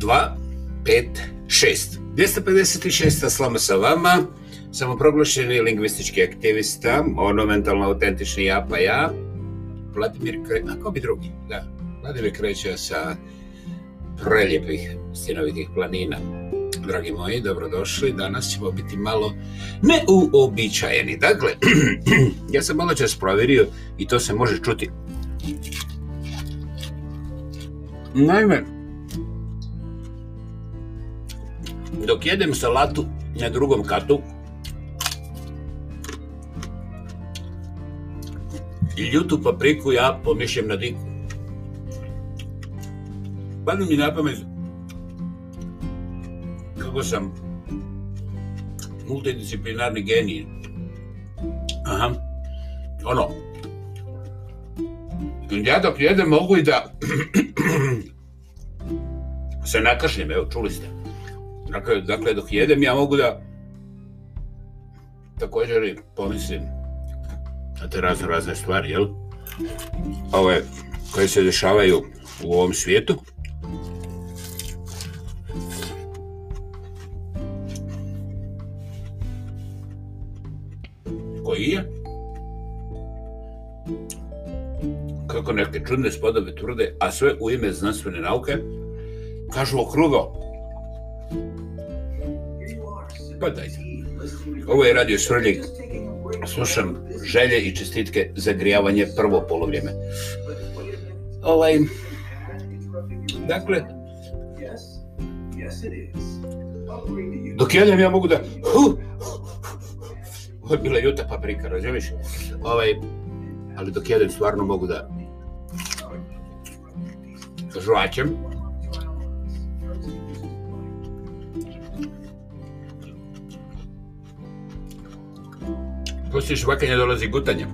2, 5, 6. 256. slama sa vama, samoproglašeni lingvistički aktivista, monumentalno autentični ja pa ja, Vladimir Kreća, a ko bi drugi? Da, Vladimir Kreća sa preljepih stinovitih planina. Dragi moji, dobrodošli. Danas ćemo biti malo neuobičajeni. Dakle, ja sam malo čas provjerio i to se može čuti. Naime, dok jedem salatu na drugom katu, i ljutu papriku ja pomišljam na diku. Padne mi na pamet kako sam multidisciplinarni genij. Aha. Ono. Ja dok jedem mogu i da se nakašljem, evo, čuli ste. Dakle, dakle, dok jedem ja mogu da također i pomislim na te razne razne stvari, jel? Ove koje se dešavaju u ovom svijetu. Koji je? Kako neke čudne spodobe tvrde, a sve u ime znanstvene nauke, kažu okrugo. Pa dajte. Ovo je radio Svrljik. Slušam želje i čestitke za grijavanje prvo polovrijeme. Ovaj, dakle, dok jedem ja mogu da hu, ovo je bila juta paprika, razumiješ? Ovaj, ali dok jedem stvarno mogu da žvaćem. Poslije žvakanja dolazi gutanje.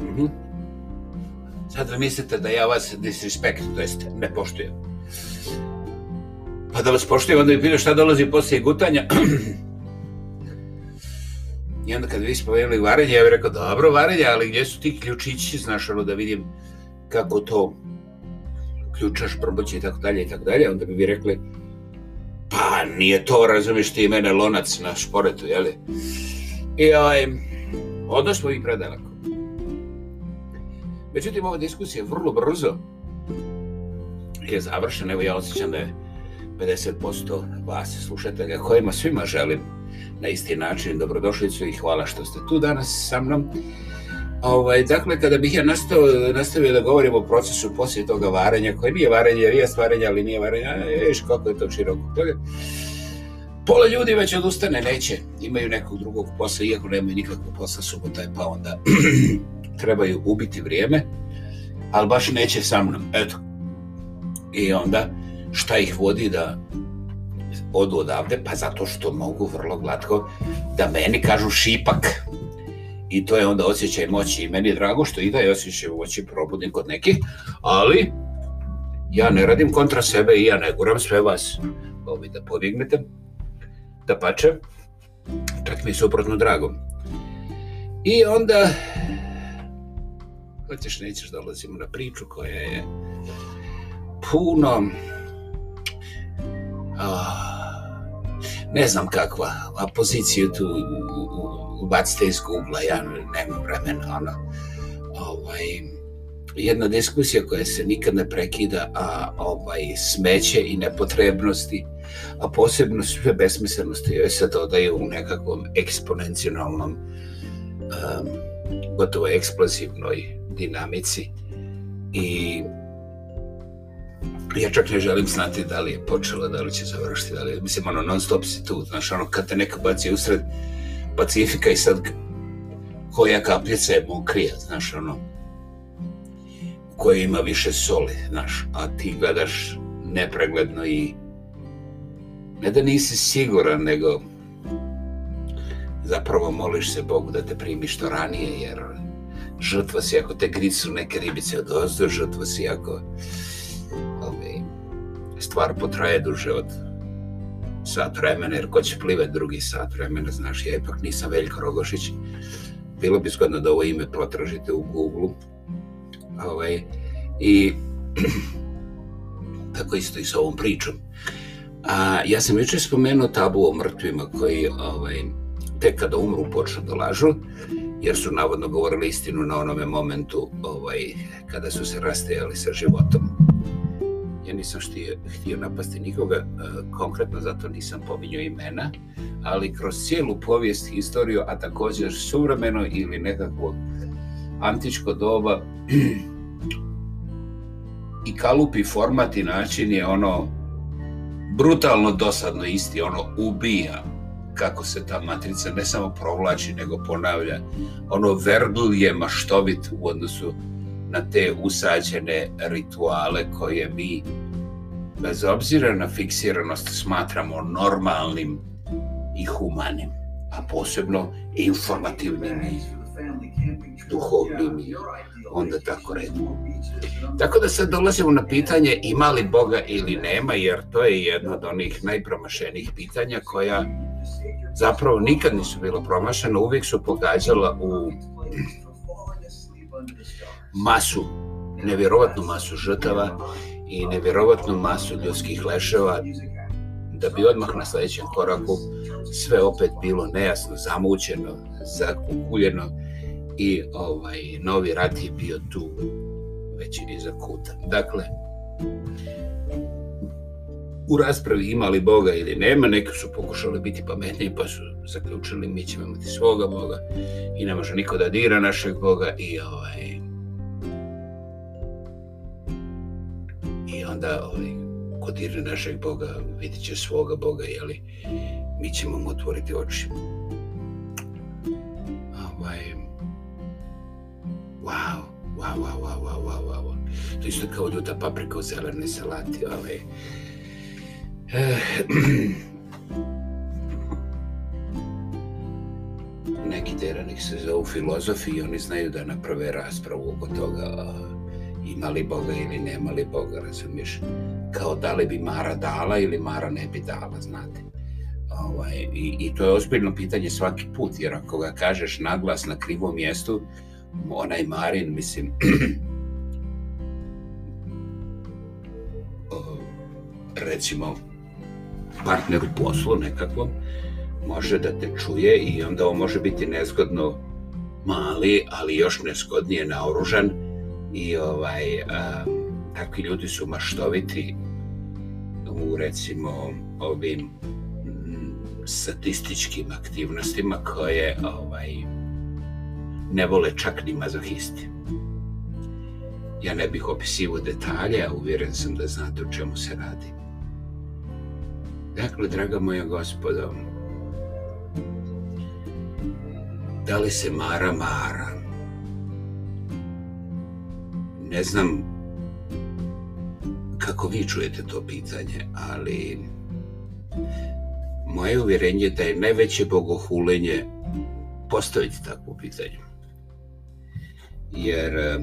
Mm -hmm. Sad vi mislite da ja vas disrespekt, to jest ne poštujem. Pa da vas poštujem, onda mi pitaš šta dolazi poslije gutanja. I onda kad vi spomenuli varenje, ja bih rekao, dobro varenje, ali gdje su ti ključići, znaš, ono da vidim kako to ključaš, proboći i tako dalje i tako dalje, onda bi vi rekli, pa nije to, razumiješ ti mene lonac na šporetu, jeli? I ovaj, odnos smo i predaleko. Međutim, ova diskusija vrlo brzo je završena. Evo ja osjećam da je 50% vas slušatelja kojima svima želim na isti način dobrodošlicu i hvala što ste tu danas sa mnom. Ovaj, dakle, kada bih ja nastavio, nastavio da govorim o procesu poslije toga varanja, koje nije varanje, jer je stvaranje, ali nije varanje, viš kako je to široko Dakle, Pola ljudi već odustane, neće, imaju nekog drugog posla, iako nemaju nikakvog posla, subota je pa onda trebaju ubiti vrijeme, ali baš neće sa mnom, eto. I onda, šta ih vodi da odu odavde? Pa zato što mogu vrlo glatko da meni kažu šipak. I to je onda osjećaj moći. I meni je drago što i da je osjećaj moći probudim kod nekih, ali ja ne radim kontra sebe i ja ne guram sve vas ovi da pobjegnete. Da pače, čak mi je suprotno drago. I onda, hoćeš nećeš dolazimo na priču koja je puno a, ne znam kakva a poziciju tu ubacite iz Google-a ja nemam vremena ono ovaj jedna diskusija koja se nikad ne prekida a ovaj smeće i nepotrebnosti a posebno sve besmislenosti joj se dodaju u nekakvom eksponencijalnom um, gotovo eksplozivnoj dinamici. I ja čak ne želim znati da li je počelo, da li će završiti, da li, mislim, ono, non stop si tu, znaš, ono, kad te neka baci usred Pacifika i sad koja kapljica je mokrija, znaš, ono, koja ima više soli, znaš, a ti gledaš nepregledno i ne da nisi siguran, nego zapravo moliš se Bogu da te primi što ranije, jer žrtva si ako te gricu neke ribice od ozdu, žrtva si ako ovaj, stvar potraje duže od sat vremena, jer ko će plive drugi sat vremena, znaš, ja ipak nisam Veljko Rogošić, bilo bi zgodno da ovo ime potražite u Google-u. Ovaj, I tako isto i sa ovom pričom. A, ja sam jučer spomenuo tabu o mrtvima koji ovaj, tek kada umru počnu da lažu, jer su navodno govorili istinu na onome momentu ovaj, kada su se rastajali sa životom. Ja nisam štio, htio napasti nikoga, e, konkretno zato nisam pominjao imena, ali kroz cijelu povijest, historiju, a također suvremeno ili nekakvo antičko doba, i kalupi format i način je ono brutalno dosadno isti, ono ubija kako se ta matrica ne samo provlači, nego ponavlja. Ono verbal je maštovit u odnosu na te usađene rituale koje mi bez obzira na fiksiranost smatramo normalnim i humanim, a posebno informativnim i duhovnim i onda tako redimo. Tako da sad dolazimo na pitanje ima li Boga ili nema, jer to je jedno od onih najpromašenih pitanja koja zapravo nikad nisu bilo promašena, uvijek su pogađala u masu, nevjerovatnu masu žrtava i nevjerovatnu masu ljudskih leševa, da bi odmah na sljedećem koraku sve opet bilo nejasno, zamućeno, zakukuljeno i ovaj novi rat je bio tu već iza kuta. Dakle, u raspravi imali Boga ili nema, neki su pokušali biti pametniji pa su zaključili mi ćemo imati svoga Boga i ne može niko da dira našeg Boga. I ovaj i onda ovaj, ko dira našeg Boga vidit će svoga Boga jeli mi ćemo mu otvoriti oči. Wow wow wow wow wow wow wow to isto kao ljuta paprika u zelene salati ovaj eh. neki teranih se zovu filozofi i oni znaju da naprave raspravu oko toga ima li Boga ili nema li Boga, razumiješ? Kao da li bi Mara dala ili Mara ne bi dala, znate. Ovaj, i, I to je ozbiljno pitanje svaki put, jer ako ga kažeš naglas na krivom mjestu, onaj Marin, mislim, recimo, partner u poslu nekakvom, može da te čuje i onda on može biti nezgodno mali, ali još nezgodnije naoružan i ovaj, a, takvi ljudi su maštoviti u recimo ovim statističkim aktivnostima koje ovaj, ne vole čak ni mazohisti. Ja ne bih opisivo detalje, a uvjeren sam da znate o čemu se radi. Dakle, draga moja gospodo, da li se Mara Mara? Ne znam kako vi čujete to pitanje, ali moje uvjerenje je da je najveće bogohulenje postaviti takvo pitanje. Jer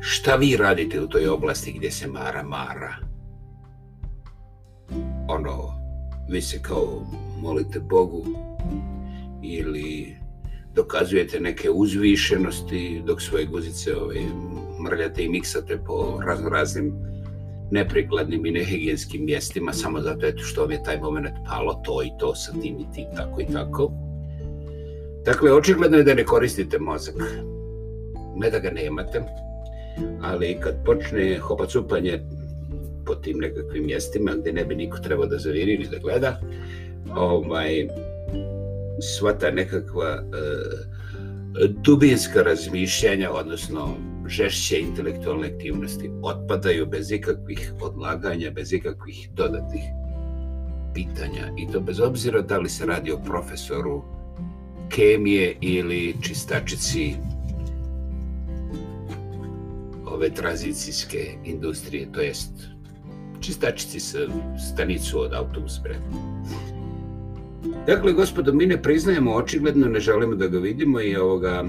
šta vi radite u toj oblasti gdje se Mara Mara? ono, vi se kao molite Bogu ili dokazujete neke uzvišenosti dok svoje guzice ovaj, mrljate i miksate po raznoraznim neprikladnim i nehigijenskim mjestima samo zato eto što vam je taj moment palo to i to sa tim i tim tako i tako. Dakle, očigledno je da ne koristite mozak. Ne da ga nemate, ali kad počne hopacupanje po tim nekakvim mjestima gdje ne bi niko trebao da zaviri ili da gleda, ovaj, sva ta nekakva uh, dubinska razmišljanja, odnosno žešće intelektualne aktivnosti, otpadaju bez ikakvih odlaganja, bez ikakvih dodatnih pitanja. I to bez obzira da li se radi o profesoru kemije ili čistačici ove tranzicijske industrije, to jest čistačici sa stanicu od autobus pre. Dakle, gospodo, mi ne priznajemo očigledno, ne želimo da ga vidimo i ovoga,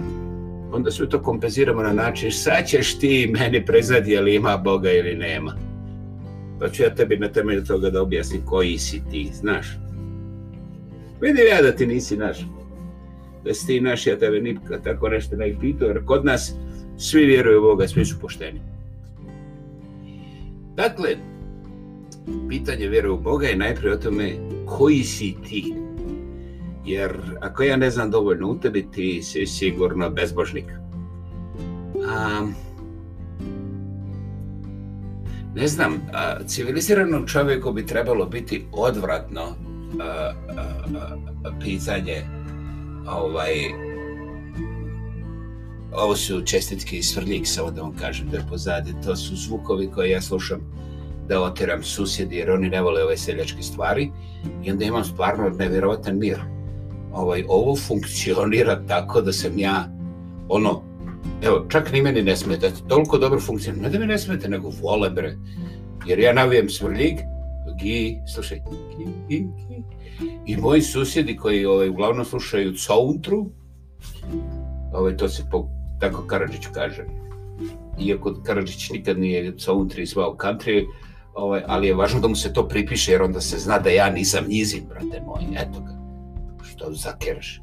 onda sve to kompenziramo na način, sad ćeš ti meni prezadi ali ima Boga ili nema. Pa ću ja tebi na temelju toga da objasnim koji si ti, znaš. Vidim ja da ti nisi naš. Da si ti naš, ja tebe nikad tako nešto ne pitao, jer kod nas svi vjeruju u Boga, svi su pošteni. Dakle, pitanje vjere u Boga je najprije o tome koji si ti. Jer ako ja ne znam dovoljno u tebi, ti si sigurno bezbožnik. A, ne znam, a, civiliziranom čovjeku bi trebalo biti odvratno a, a, a, a, pitanje ovaj, ovo su čestitke i svrljik, samo da vam kažem da je pozadi. To su zvukovi koje ja slušam da oteram susjedi jer oni ne vole ove seljačke stvari i onda imam stvarno nevjerovatan mir. Ovaj, ovo funkcionira tako da sam ja ono, evo, čak ni meni ne smeta, toliko dobro funkcionira, ne da mi ne smeta, nego vole bre, jer ja navijem svrljik, gi, slušaj, gi, gi, gi, i moji susjedi koji ovaj, uglavnom slušaju countru, ovaj, to se po, tako Karadžić kaže, iako Karadžić nikad nije country zvao country, ovaj, ali je važno da mu se to pripiše, jer onda se zna da ja nisam njizin, brate moj, eto ga, što zakeraš.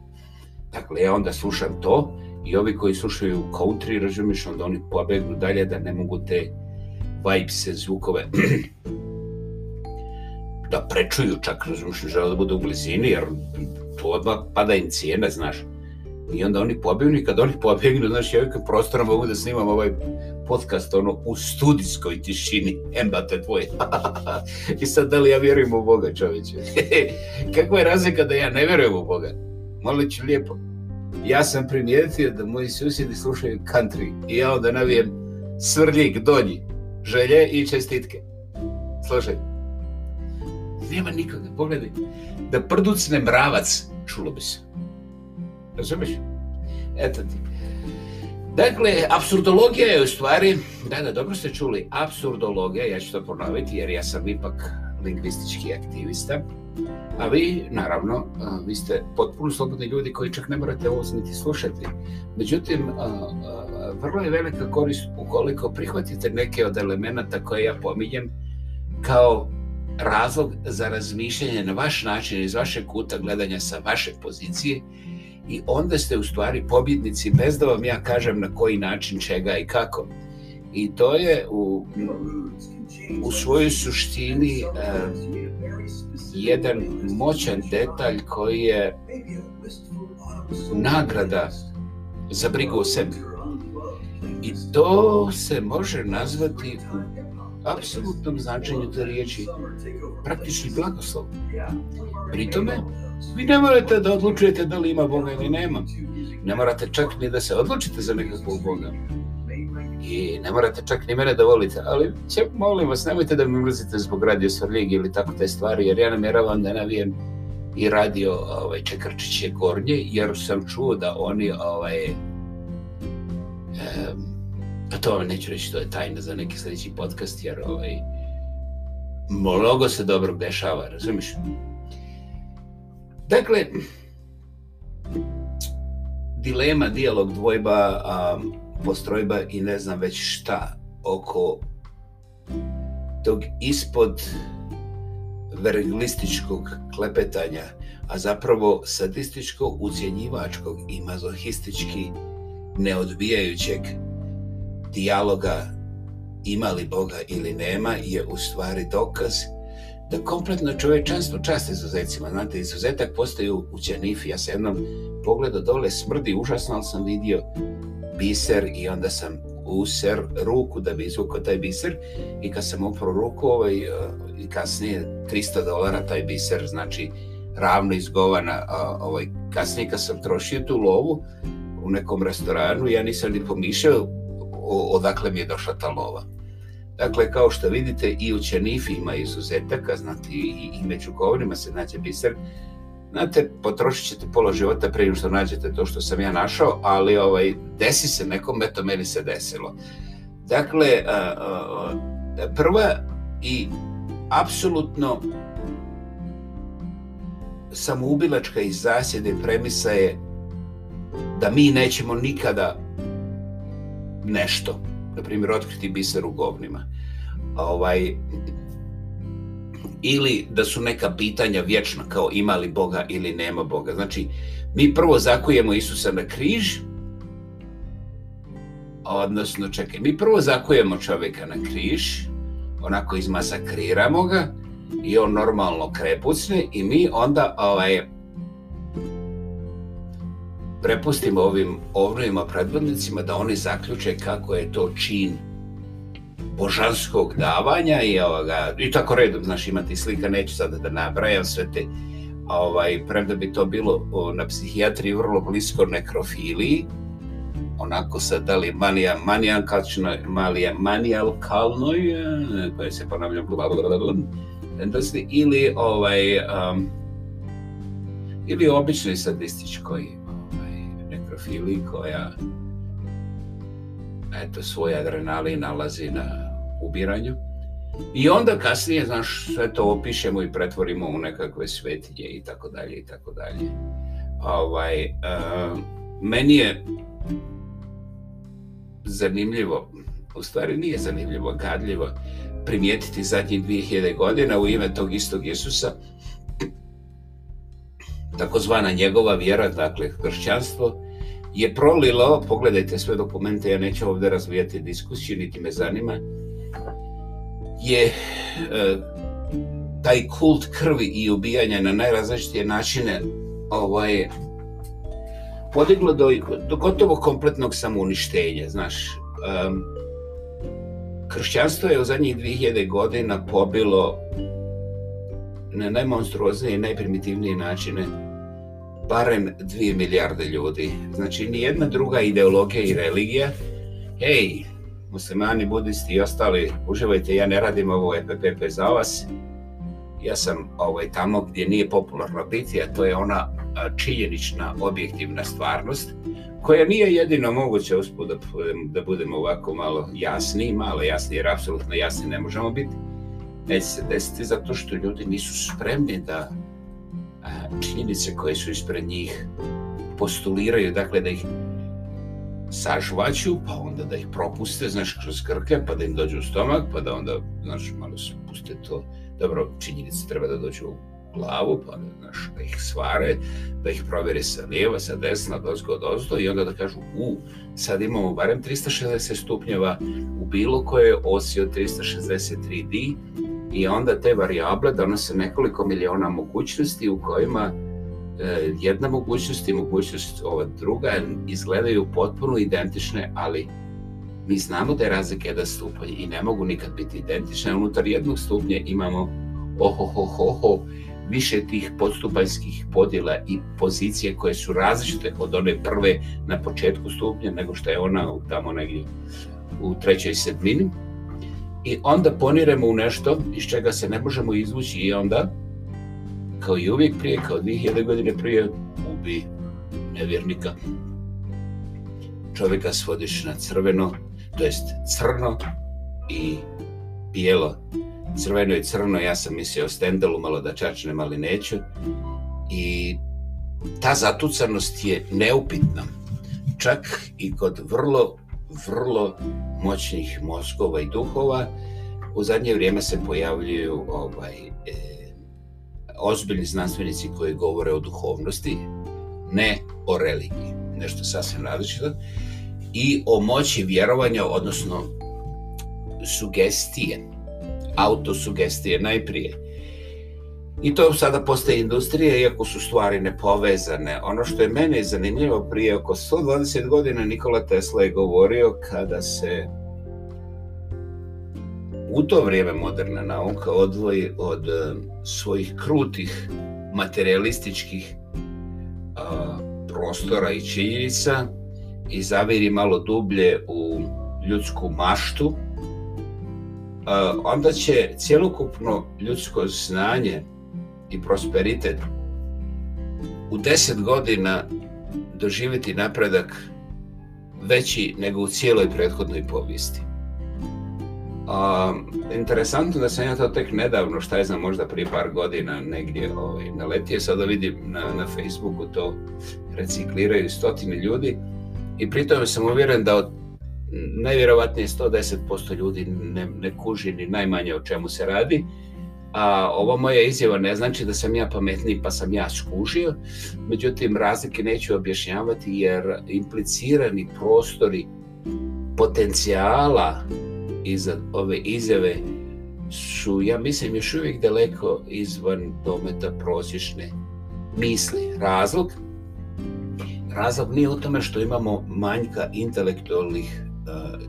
Dakle, ja onda slušam to i ovi koji slušaju country, razumiješ, onda oni pobegnu dalje da ne mogu te vibes, zvukove da prečuju čak, razumiješ, žele da bude u blizini, jer to odmah pada im cijene, znaš. I onda oni pobjegnu i kad oni pobjegnu, znaš, ja uvijek prostora mogu da snimam ovaj podcast ono u studijskoj tišini, embate tvoje. I sad da li ja vjerujem u Boga, čoveče? Kakva je razlika da ja ne vjerujem u Boga? Molit ću lijepo. Ja sam primijetio da moji susjedi slušaju country i ja onda navijem svrljik, donji, želje i čestitke. Slušaj. Nema nikoga, pogledaj. Da prducne mravac, čulo bi se. Razumeš? Eto ti. Dakle, absurdologija je u stvari, da, da, dobro ste čuli, absurdologija, ja ću to ponoviti jer ja sam ipak lingvistički aktivista, a vi, naravno, vi ste potpuno slobodni ljudi koji čak ne morate ovo niti slušati. Međutim, vrlo je velika korist ukoliko prihvatite neke od elemenata koje ja pominjem kao razlog za razmišljanje na vaš način iz vašeg kuta gledanja sa vaše pozicije i onda ste u stvari pobjednici bez da vam ja kažem na koji način, čega i kako. I to je u, u svojoj suštini uh, jedan moćan detalj koji je nagrada za brigu o sebi. I to se može nazvati u apsolutnom značenju te riječi praktični blagoslov. Pri tome, Vi ne morate da odlučujete da li ima Boga ili nema. Ne morate čak ni da se odlučite za nekakvog Boga. I ne morate čak ni mene da volite. Ali će, molim vas, nemojte da mi mrzite zbog radio Svrljig ili tako te stvari, jer ja namjeravam da navijem i radio ovaj, Čekrčiće Gornje, jer sam čuo da oni ovaj, um, a to vam neću reći, to je tajna za neki sljedeći podcast, jer ovaj, mnogo se dobro dešava, razumiješ? Dakle, dilema, dijalog, dvojba, um, postrojba i ne znam već šta oko tog ispod verglističkog klepetanja, a zapravo sadističkog, ucjenjivačkog i mazohistički neodbijajućeg dijaloga ima li Boga ili nema je u stvari dokaz da kompletno čovečanstvo čast izuzecima. Znate, izuzetak postoji u, u Ja sam jednom pogledao dole, smrdi užasno, ali sam vidio biser i onda sam user ruku da bi izvukao taj biser i kad sam upravo ruku ovaj, eh, i kasnije 300 dolara taj biser, znači ravno izgovana, ovaj, kasnije kad sam trošio tu lovu u nekom restoranu, ja nisam ni pomišljao odakle mi je došla ta lova. Dakle, kao što vidite, i u Čenifi ima izuzetaka, znate, i, i među govorima se nađe biser. Znate, potrošit ćete pola života prije što nađete to što sam ja našao, ali ovaj, desi se nekom, eto, meni se desilo. Dakle, a, a, prva i apsolutno samoubilačka iz zasjede premisa je da mi nećemo nikada nešto, na primjer, otkriti biser u govnima. Ovaj, ili da su neka pitanja vječna, kao ima li Boga ili nema Boga. Znači, mi prvo zakujemo Isusa na križ, odnosno, čekaj, mi prvo zakujemo čovjeka na križ, onako izmasakriramo ga i on normalno krepucne i mi onda ovaj, prepustimo ovim ovnovima predvodnicima da oni zaključe kako je to čin božanskog davanja i, ovoga, i tako redom, znaš, imati slika, neću sada da nabrajam sve te, ovaj, premda bi to bilo o, na psihijatriji vrlo blisko nekrofiliji, onako sa da li manija, manijakalčnoj, malija, manijalkalnoj, e, koje se ponavljam, tendenci, ili ovaj, um, ili običnoj sadističkoj profili koja eto, svoj adrenalin nalazi na ubiranju. I onda kasnije, znaš, sve to opišemo i pretvorimo u nekakve svetinje i tako dalje i tako dalje. Ovaj, uh, meni je zanimljivo, u stvari nije zanimljivo, gadljivo, primijetiti zadnjih 2000 godina u ime tog istog Isusa, takozvana njegova vjera, dakle, hršćanstvo, je prolilo, pogledajte sve dokumente, ja neću ovdje razvijati diskusiju, niti me zanima, je e, taj kult krvi i ubijanja na najrazličitije načine ovaj, podiglo do, do gotovo kompletnog samouništenja, znaš. Um, kršćanstvo je u zadnjih 2000 godina pobilo na najmonstruoznije i najprimitivnije načine barem 2 milijarde ljudi. Znači, nijedna druga ideologija i religija, hej, muslimani, budisti i ostali, uživajte, ja ne radim ovo EPPP za vas. Ja sam ovaj, tamo gdje nije popularno biti, a to je ona činjenična, objektivna stvarnost, koja nije jedino moguće uspud da, da budemo ovako malo jasni, malo jasni, jer apsolutno jasni ne možemo biti. Neće se desiti zato što ljudi nisu spremni da činjenice koje su ispred njih postuliraju, dakle da ih sažvaću, pa onda da ih propuste, znaš, kroz krke, pa da im dođu u stomak, pa da onda, znaš, malo se puste to. Dobro, činjenice treba da dođu u glavu, pa da, znaš, da ih svare, da ih provere sa lijeva, sa desna, dozgo, dozdo, i onda da kažu, u, sad imamo barem 360 stupnjeva u bilo koje osi od 363D, i onda te variable donose nekoliko miliona mogućnosti u kojima e, jedna mogućnost i mogućnost ova druga izgledaju potpuno identične, ali mi znamo da je razlika jedan stupanj i ne mogu nikad biti identične. Unutar jednog stupnja imamo ohohohoho više tih podstupanjskih podjela i pozicije koje su različite od one prve na početku stupnja nego što je ona tamo negdje u trećoj sedmini. I onda poniremo u nešto iz čega se ne možemo izvući i onda kao i uvijek prije, kao 2000 godine prije, ubi nevjernika. Čovjeka svodiš na crveno, to jest crno i bijelo. Crveno i crno, ja sam mislio o Stendalu malo da čačnem, ali neću. I ta zatucanost je neupitna. Čak i kod vrlo, vrlo moćnih mozgova i duhova, u zadnje vrijeme se pojavljuju ovaj, e, ozbiljni znanstvenici koji govore o duhovnosti, ne o religiji, nešto sasvim različito, i o moći vjerovanja, odnosno sugestije, autosugestije najprije. I to sada postaje industrija, iako su stvari nepovezane. Ono što je mene zanimljivo, prije oko 120 godina Nikola Tesla je govorio kada se u to vrijeme moderna nauka odvoji od eh, svojih krutih materialističkih a, prostora i činjenica i zaviri malo dublje u ljudsku maštu, a, onda će cjelokupno ljudsko znanje i prosperitet u deset godina doživjeti napredak veći nego u cijeloj prethodnoj povijesti. A, interesantno da sam ja to tek nedavno, šta je znam, možda prije par godina negdje ovaj, naletio, sada vidim na, na Facebooku to recikliraju stotine ljudi i pritom sam uvjeren da od najvjerovatnije 110% ljudi ne, ne kuži ni najmanje o čemu se radi, a ova moja izjava ne znači da sam ja pametniji pa sam ja skužio, međutim razlike neću objašnjavati jer implicirani prostori potencijala iza ove izjave su, ja mislim, još uvijek daleko izvan dometa prosječne misli. Razlog? Razlog nije u tome što imamo manjka intelektualnih uh,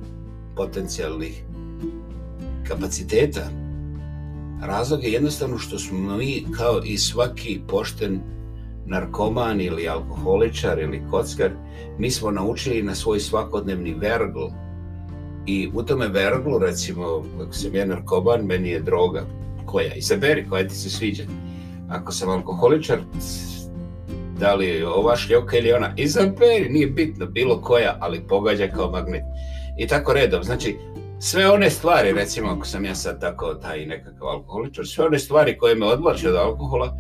potencijalnih kapaciteta. Razlog je jednostavno što smo mi kao i svaki pošten narkoman ili alkoholičar ili kockar, mi smo naučili na svoj svakodnevni vergl. I u tome verglu, recimo, ako sam ja narkoman, meni je droga. Koja? Izaberi, koja ti se sviđa. Ako sam alkoholičar, da li je ova šljoka ili ona, izaberi, nije bitno, bilo koja, ali pogađa kao magnet. I tako redom, znači, sve one stvari, recimo, ako sam ja sad tako taj nekakav alkoholičar, sve one stvari koje me odvlače od alkohola,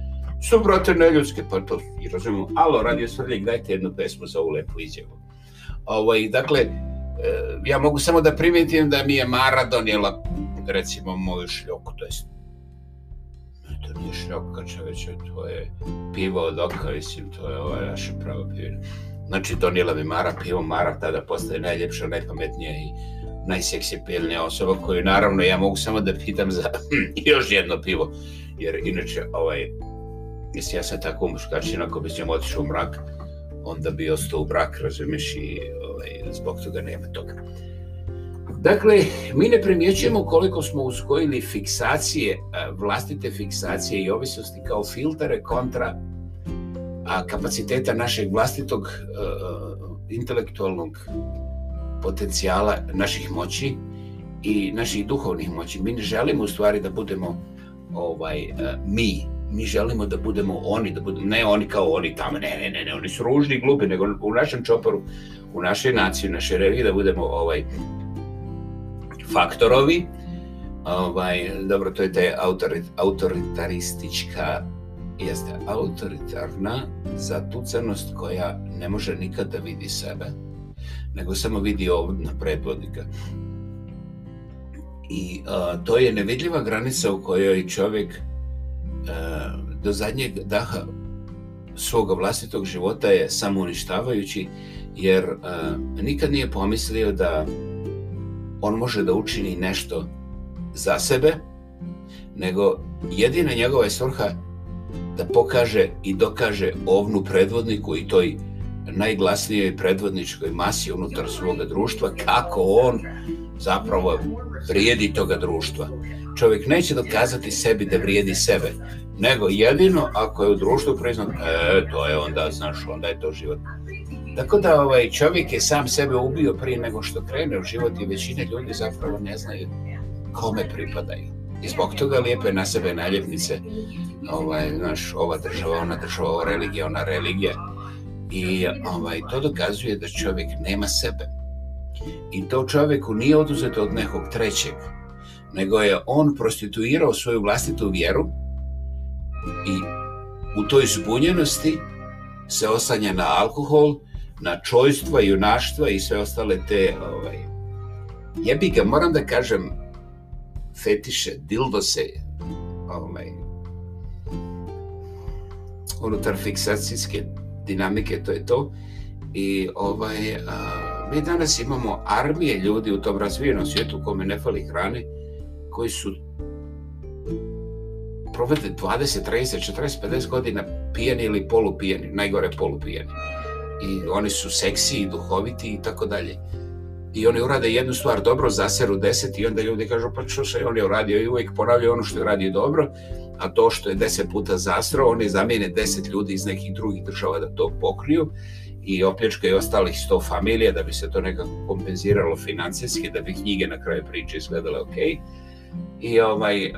su, brate, neljudske, pa to i razumijem. Alo, radio Svrljeg, dajte jednu pesmu za ovu lepu izjavu. Ovaj, dakle, e, ja mogu samo da primijetim da mi je Mara donijela, recimo, moju šljoku, to jest, to nije šljoka, čoveče, to je pivo od oka, mislim, to je ovaj naše pravo pivo. Znači, donijela mi Mara pivo, Mara tada postaje najljepša, najpametnija i najseksipilnija osoba koju, naravno, ja mogu samo da pitam za još jedno pivo, jer inače, ovaj, Mislim, ja sam tako muškačina, ako bi sam otišao u mrak, onda bi ostao u brak, razumiješ, i ovaj, zbog toga nema toga. Dakle, mi ne primjećujemo koliko smo uskojili fiksacije, eh, vlastite fiksacije i ovisnosti kao filtere kontra a, kapaciteta našeg vlastitog a, intelektualnog potencijala, naših moći i naših duhovnih moći. Mi ne želimo u stvari da budemo ovaj, e, mi, mi želimo da budemo oni, da budemo, ne oni kao oni tamo, ne, ne, ne, ne, oni su ružni i glupi, nego u našem čoporu, u našoj naciji, u našoj reviji, da budemo ovaj faktorovi, ovaj, dobro, to je taj autorit, autoritaristička, jeste autoritarna zatucanost koja ne može nikad da vidi sebe, nego samo vidi ovdje na predvodnika. I a, to je nevidljiva granica u kojoj čovjek a, do zadnjeg daha svoga vlastitog života je samouništavajući, jer a, nikad nije pomislio da on može da učini nešto za sebe, nego jedina njegova je svrha da pokaže i dokaže ovnu predvodniku i toj najglasnijoj predvodničkoj masi unutar svoga društva kako on zapravo vrijedi toga društva čovjek neće dokazati sebi da vrijedi sebe, nego jedino ako je u društvu priznat, e, to je onda, znaš, onda je to život. Tako da ovaj čovjek je sam sebe ubio prije nego što krene u život i većina ljudi zapravo ne znaju kome pripadaju. I zbog toga lijepe na sebe naljepnice, ovaj, znaš, ova država, ona država, ova religija, ona religija. I ovaj, to dokazuje da čovjek nema sebe. I to čovjeku nije oduzeto od nekog trećeg, nego je on prostituirao svoju vlastitu vjeru i u toj zbunjenosti se osanja na alkohol, na čojstva, junaštva i sve ostale te ovaj, jebi ga, moram da kažem fetiše, dildose ovaj, unutar fiksacijske dinamike, to je to. I ovaj, a, mi danas imamo armije ljudi u tom razvijenom svijetu u kome ne fali hrane, koji su provede 20, 30, 40, 50 godina pijeni ili polupijeni, najgore polupijeni. I oni su seksi i duhoviti i tako dalje. I oni urade jednu stvar dobro, zaseru deset i onda ljudi kažu pa što se on je uradio i uvijek ponavljaju ono što je uradio dobro, a to što je deset puta zasro, oni zamijene deset ljudi iz nekih drugih država da to pokriju i opljačkaju ostalih sto familija da bi se to nekako kompenziralo financijski, da bi knjige na kraju priče izgledale okej. I ovaj, e,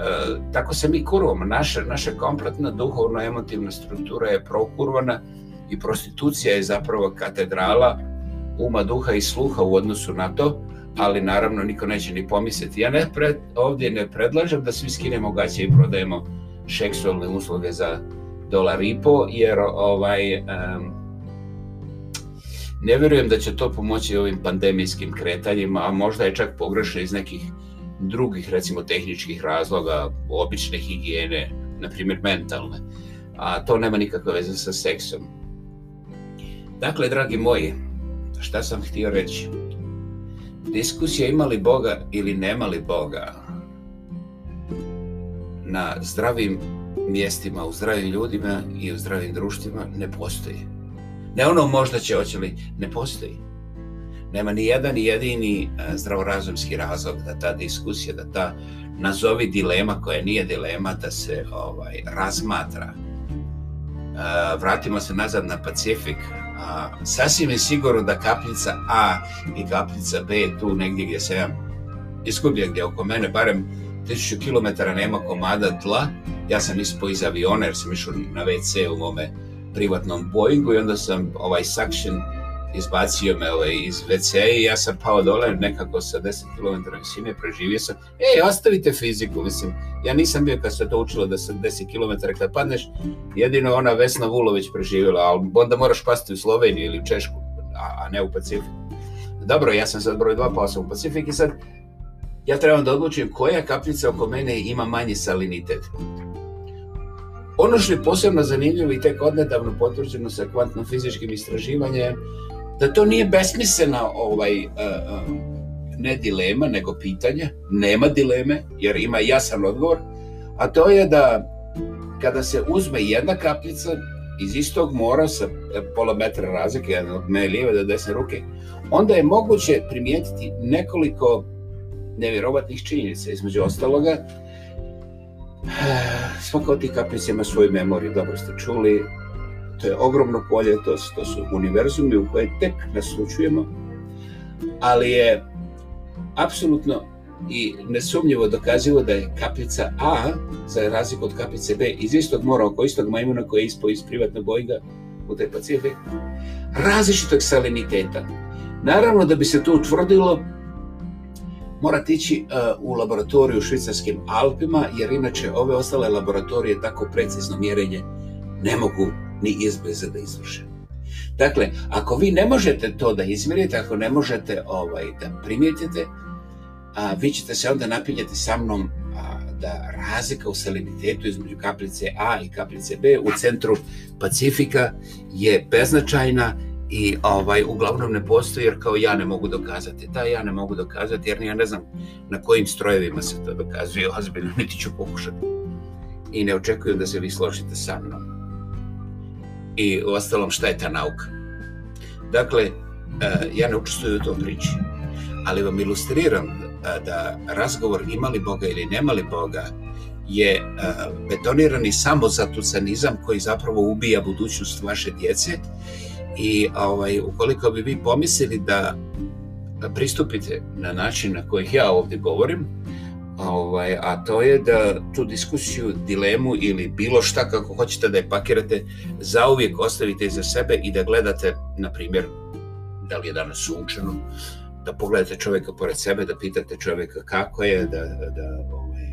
tako se mi kurvamo. Naša, naša kompletna duhovno-emotivna struktura je prokurvana i prostitucija je zapravo katedrala uma, duha i sluha u odnosu na to, ali naravno niko neće ni pomisliti. Ja ne pred, ovdje ne predlažem da svi skinemo gaće i prodajemo seksualne usluge za dolar i po, jer ovaj, um, ne vjerujem da će to pomoći ovim pandemijskim kretanjima, a možda je čak pogrešno iz nekih drugih, recimo, tehničkih razloga, obične higijene, na primjer, mentalne. A to nema nikakve veze sa seksom. Dakle, dragi moji, šta sam htio reći? Diskusija ima li Boga ili nema li Boga na zdravim mjestima, u zdravim ljudima i u zdravim društvima ne postoji. Ne ono možda će, hoće li, ne postoji. Nema ni jedan jedini e, zdravorazumski razlog da ta diskusija, da ta nazovi dilema koja nije dilema, da se ovaj razmatra. E, vratimo se nazad na Pacifik. Sasvim je sigurno da kapljica A i kapljica B tu negdje gdje se ja izgubio gdje oko mene, barem 1000 km nema komada tla. Ja sam ispao iz aviona jer sam išao na WC u mome privatnom Boeingu i onda sam ovaj suction izbacio me ovaj, iz WC i ja sam pao dole nekako sa 10 km visine, preživio sam. Ej, ostavite fiziku, mislim, ja nisam bio kad se to učilo da sa 10 km kad padneš, jedino ona Vesna Vulović preživjela, ali onda moraš pasti u Sloveniju ili u Češku, a, a ne u Pacifiku. Dobro, ja sam sad broj 2 pao sam u Pacifik i sad ja trebam da odlučim koja kapljica oko mene ima manji salinitet. Ono što je posebno zanimljivo i tek odnedavno potvrđeno sa kvantno-fizičkim istraživanjem, da to nije besmislena ovaj, uh, uh, ne dilema, nego pitanje, nema dileme, jer ima jasan odgovor, a to je da kada se uzme jedna kapljica iz istog mora sa e, pola metra razlike, od me lijeve do desne ruke, onda je moguće primijetiti nekoliko nevjerovatnih činjenica, između ostaloga, svaka od tih kapljica ima svoju memoriju, dobro ste čuli, to je ogromno polje, to, to su univerzumi u koje tek naslučujemo, ali je apsolutno i nesumnjivo dokazivo da je kapljica A, za razliku od kapljice B, iz istog mora oko istog majmuna koji je ispao iz privatnog bojga u taj Pacifik, različitog saliniteta. Naravno da bi se to utvrdilo, morate ići uh, u laboratoriju u švicarskim Alpima, jer inače ove ostale laboratorije tako precizno mjerenje ne mogu ni izbliza da izvrše. Dakle, ako vi ne možete to da izmjerite, ako ne možete ovaj, da primijetite, a, vi ćete se onda napinjati sa mnom a, da razlika u salinitetu između kaplice A i kaplice B u centru Pacifika je beznačajna i ovaj uglavnom ne postoji jer kao ja ne mogu dokazati. Da, ja ne mogu dokazati jer ja ne znam na kojim strojevima se to dokazuje ozbiljno, niti ću pokušati. I ne očekujem da se vi složite sa mnom. I u ostalom šta je ta nauka? Dakle, e, ja ne učestvujem u tom priči, ali vam ilustriram e, da razgovor imali Boga ili nemali Boga je e, betonirani samo zatucanizam koji zapravo ubija budućnost vaše djece I ovaj, ukoliko bi vi pomislili da pristupite na način na koji ja ovdje govorim, ovaj, a to je da tu diskusiju, dilemu ili bilo šta kako hoćete da je pakirate, zauvijek ostavite za sebe i da gledate, na primjer, da li je danas sunčano, da pogledate čovjeka pored sebe, da pitate čovjeka kako je, da, da ovaj,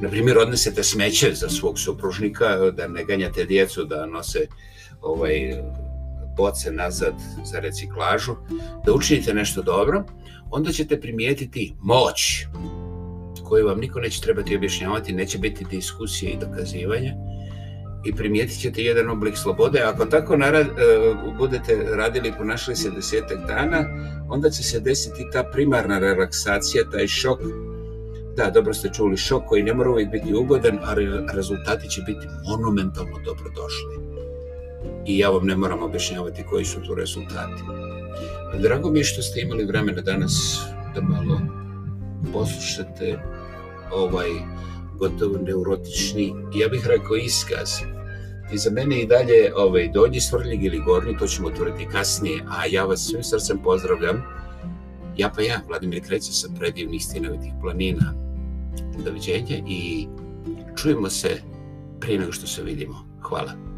na primjer, odnesete smeće za svog supružnika, da ne ganjate djecu da nose ovaj, boce nazad za reciklažu, da učinite nešto dobro, onda ćete primijetiti moć koju vam niko neće trebati objašnjavati, neće biti diskusije i dokazivanja i primijetit ćete jedan oblik slobode. Ako tako narad, uh, budete radili i ponašali se desetak dana, onda će se desiti ta primarna relaksacija, taj šok. Da, dobro ste čuli, šok koji ne mora uvijek biti ugodan, ali rezultati će biti monumentalno dobrodošli i ja vam ne moram objašnjavati koji su tu rezultati. Drago mi je što ste imali vremena danas da malo poslušate ovaj gotovo neurotični, ja bih rekao iskaz. I za mene i dalje ovaj, donji svrljig ili gornji, to ćemo otvoriti kasnije, a ja vas svim srcem pozdravljam. Ja pa ja, Vladimir Kreća sa predivnih stinovitih planina. Doviđenja i čujemo se prije nego što se vidimo. Hvala.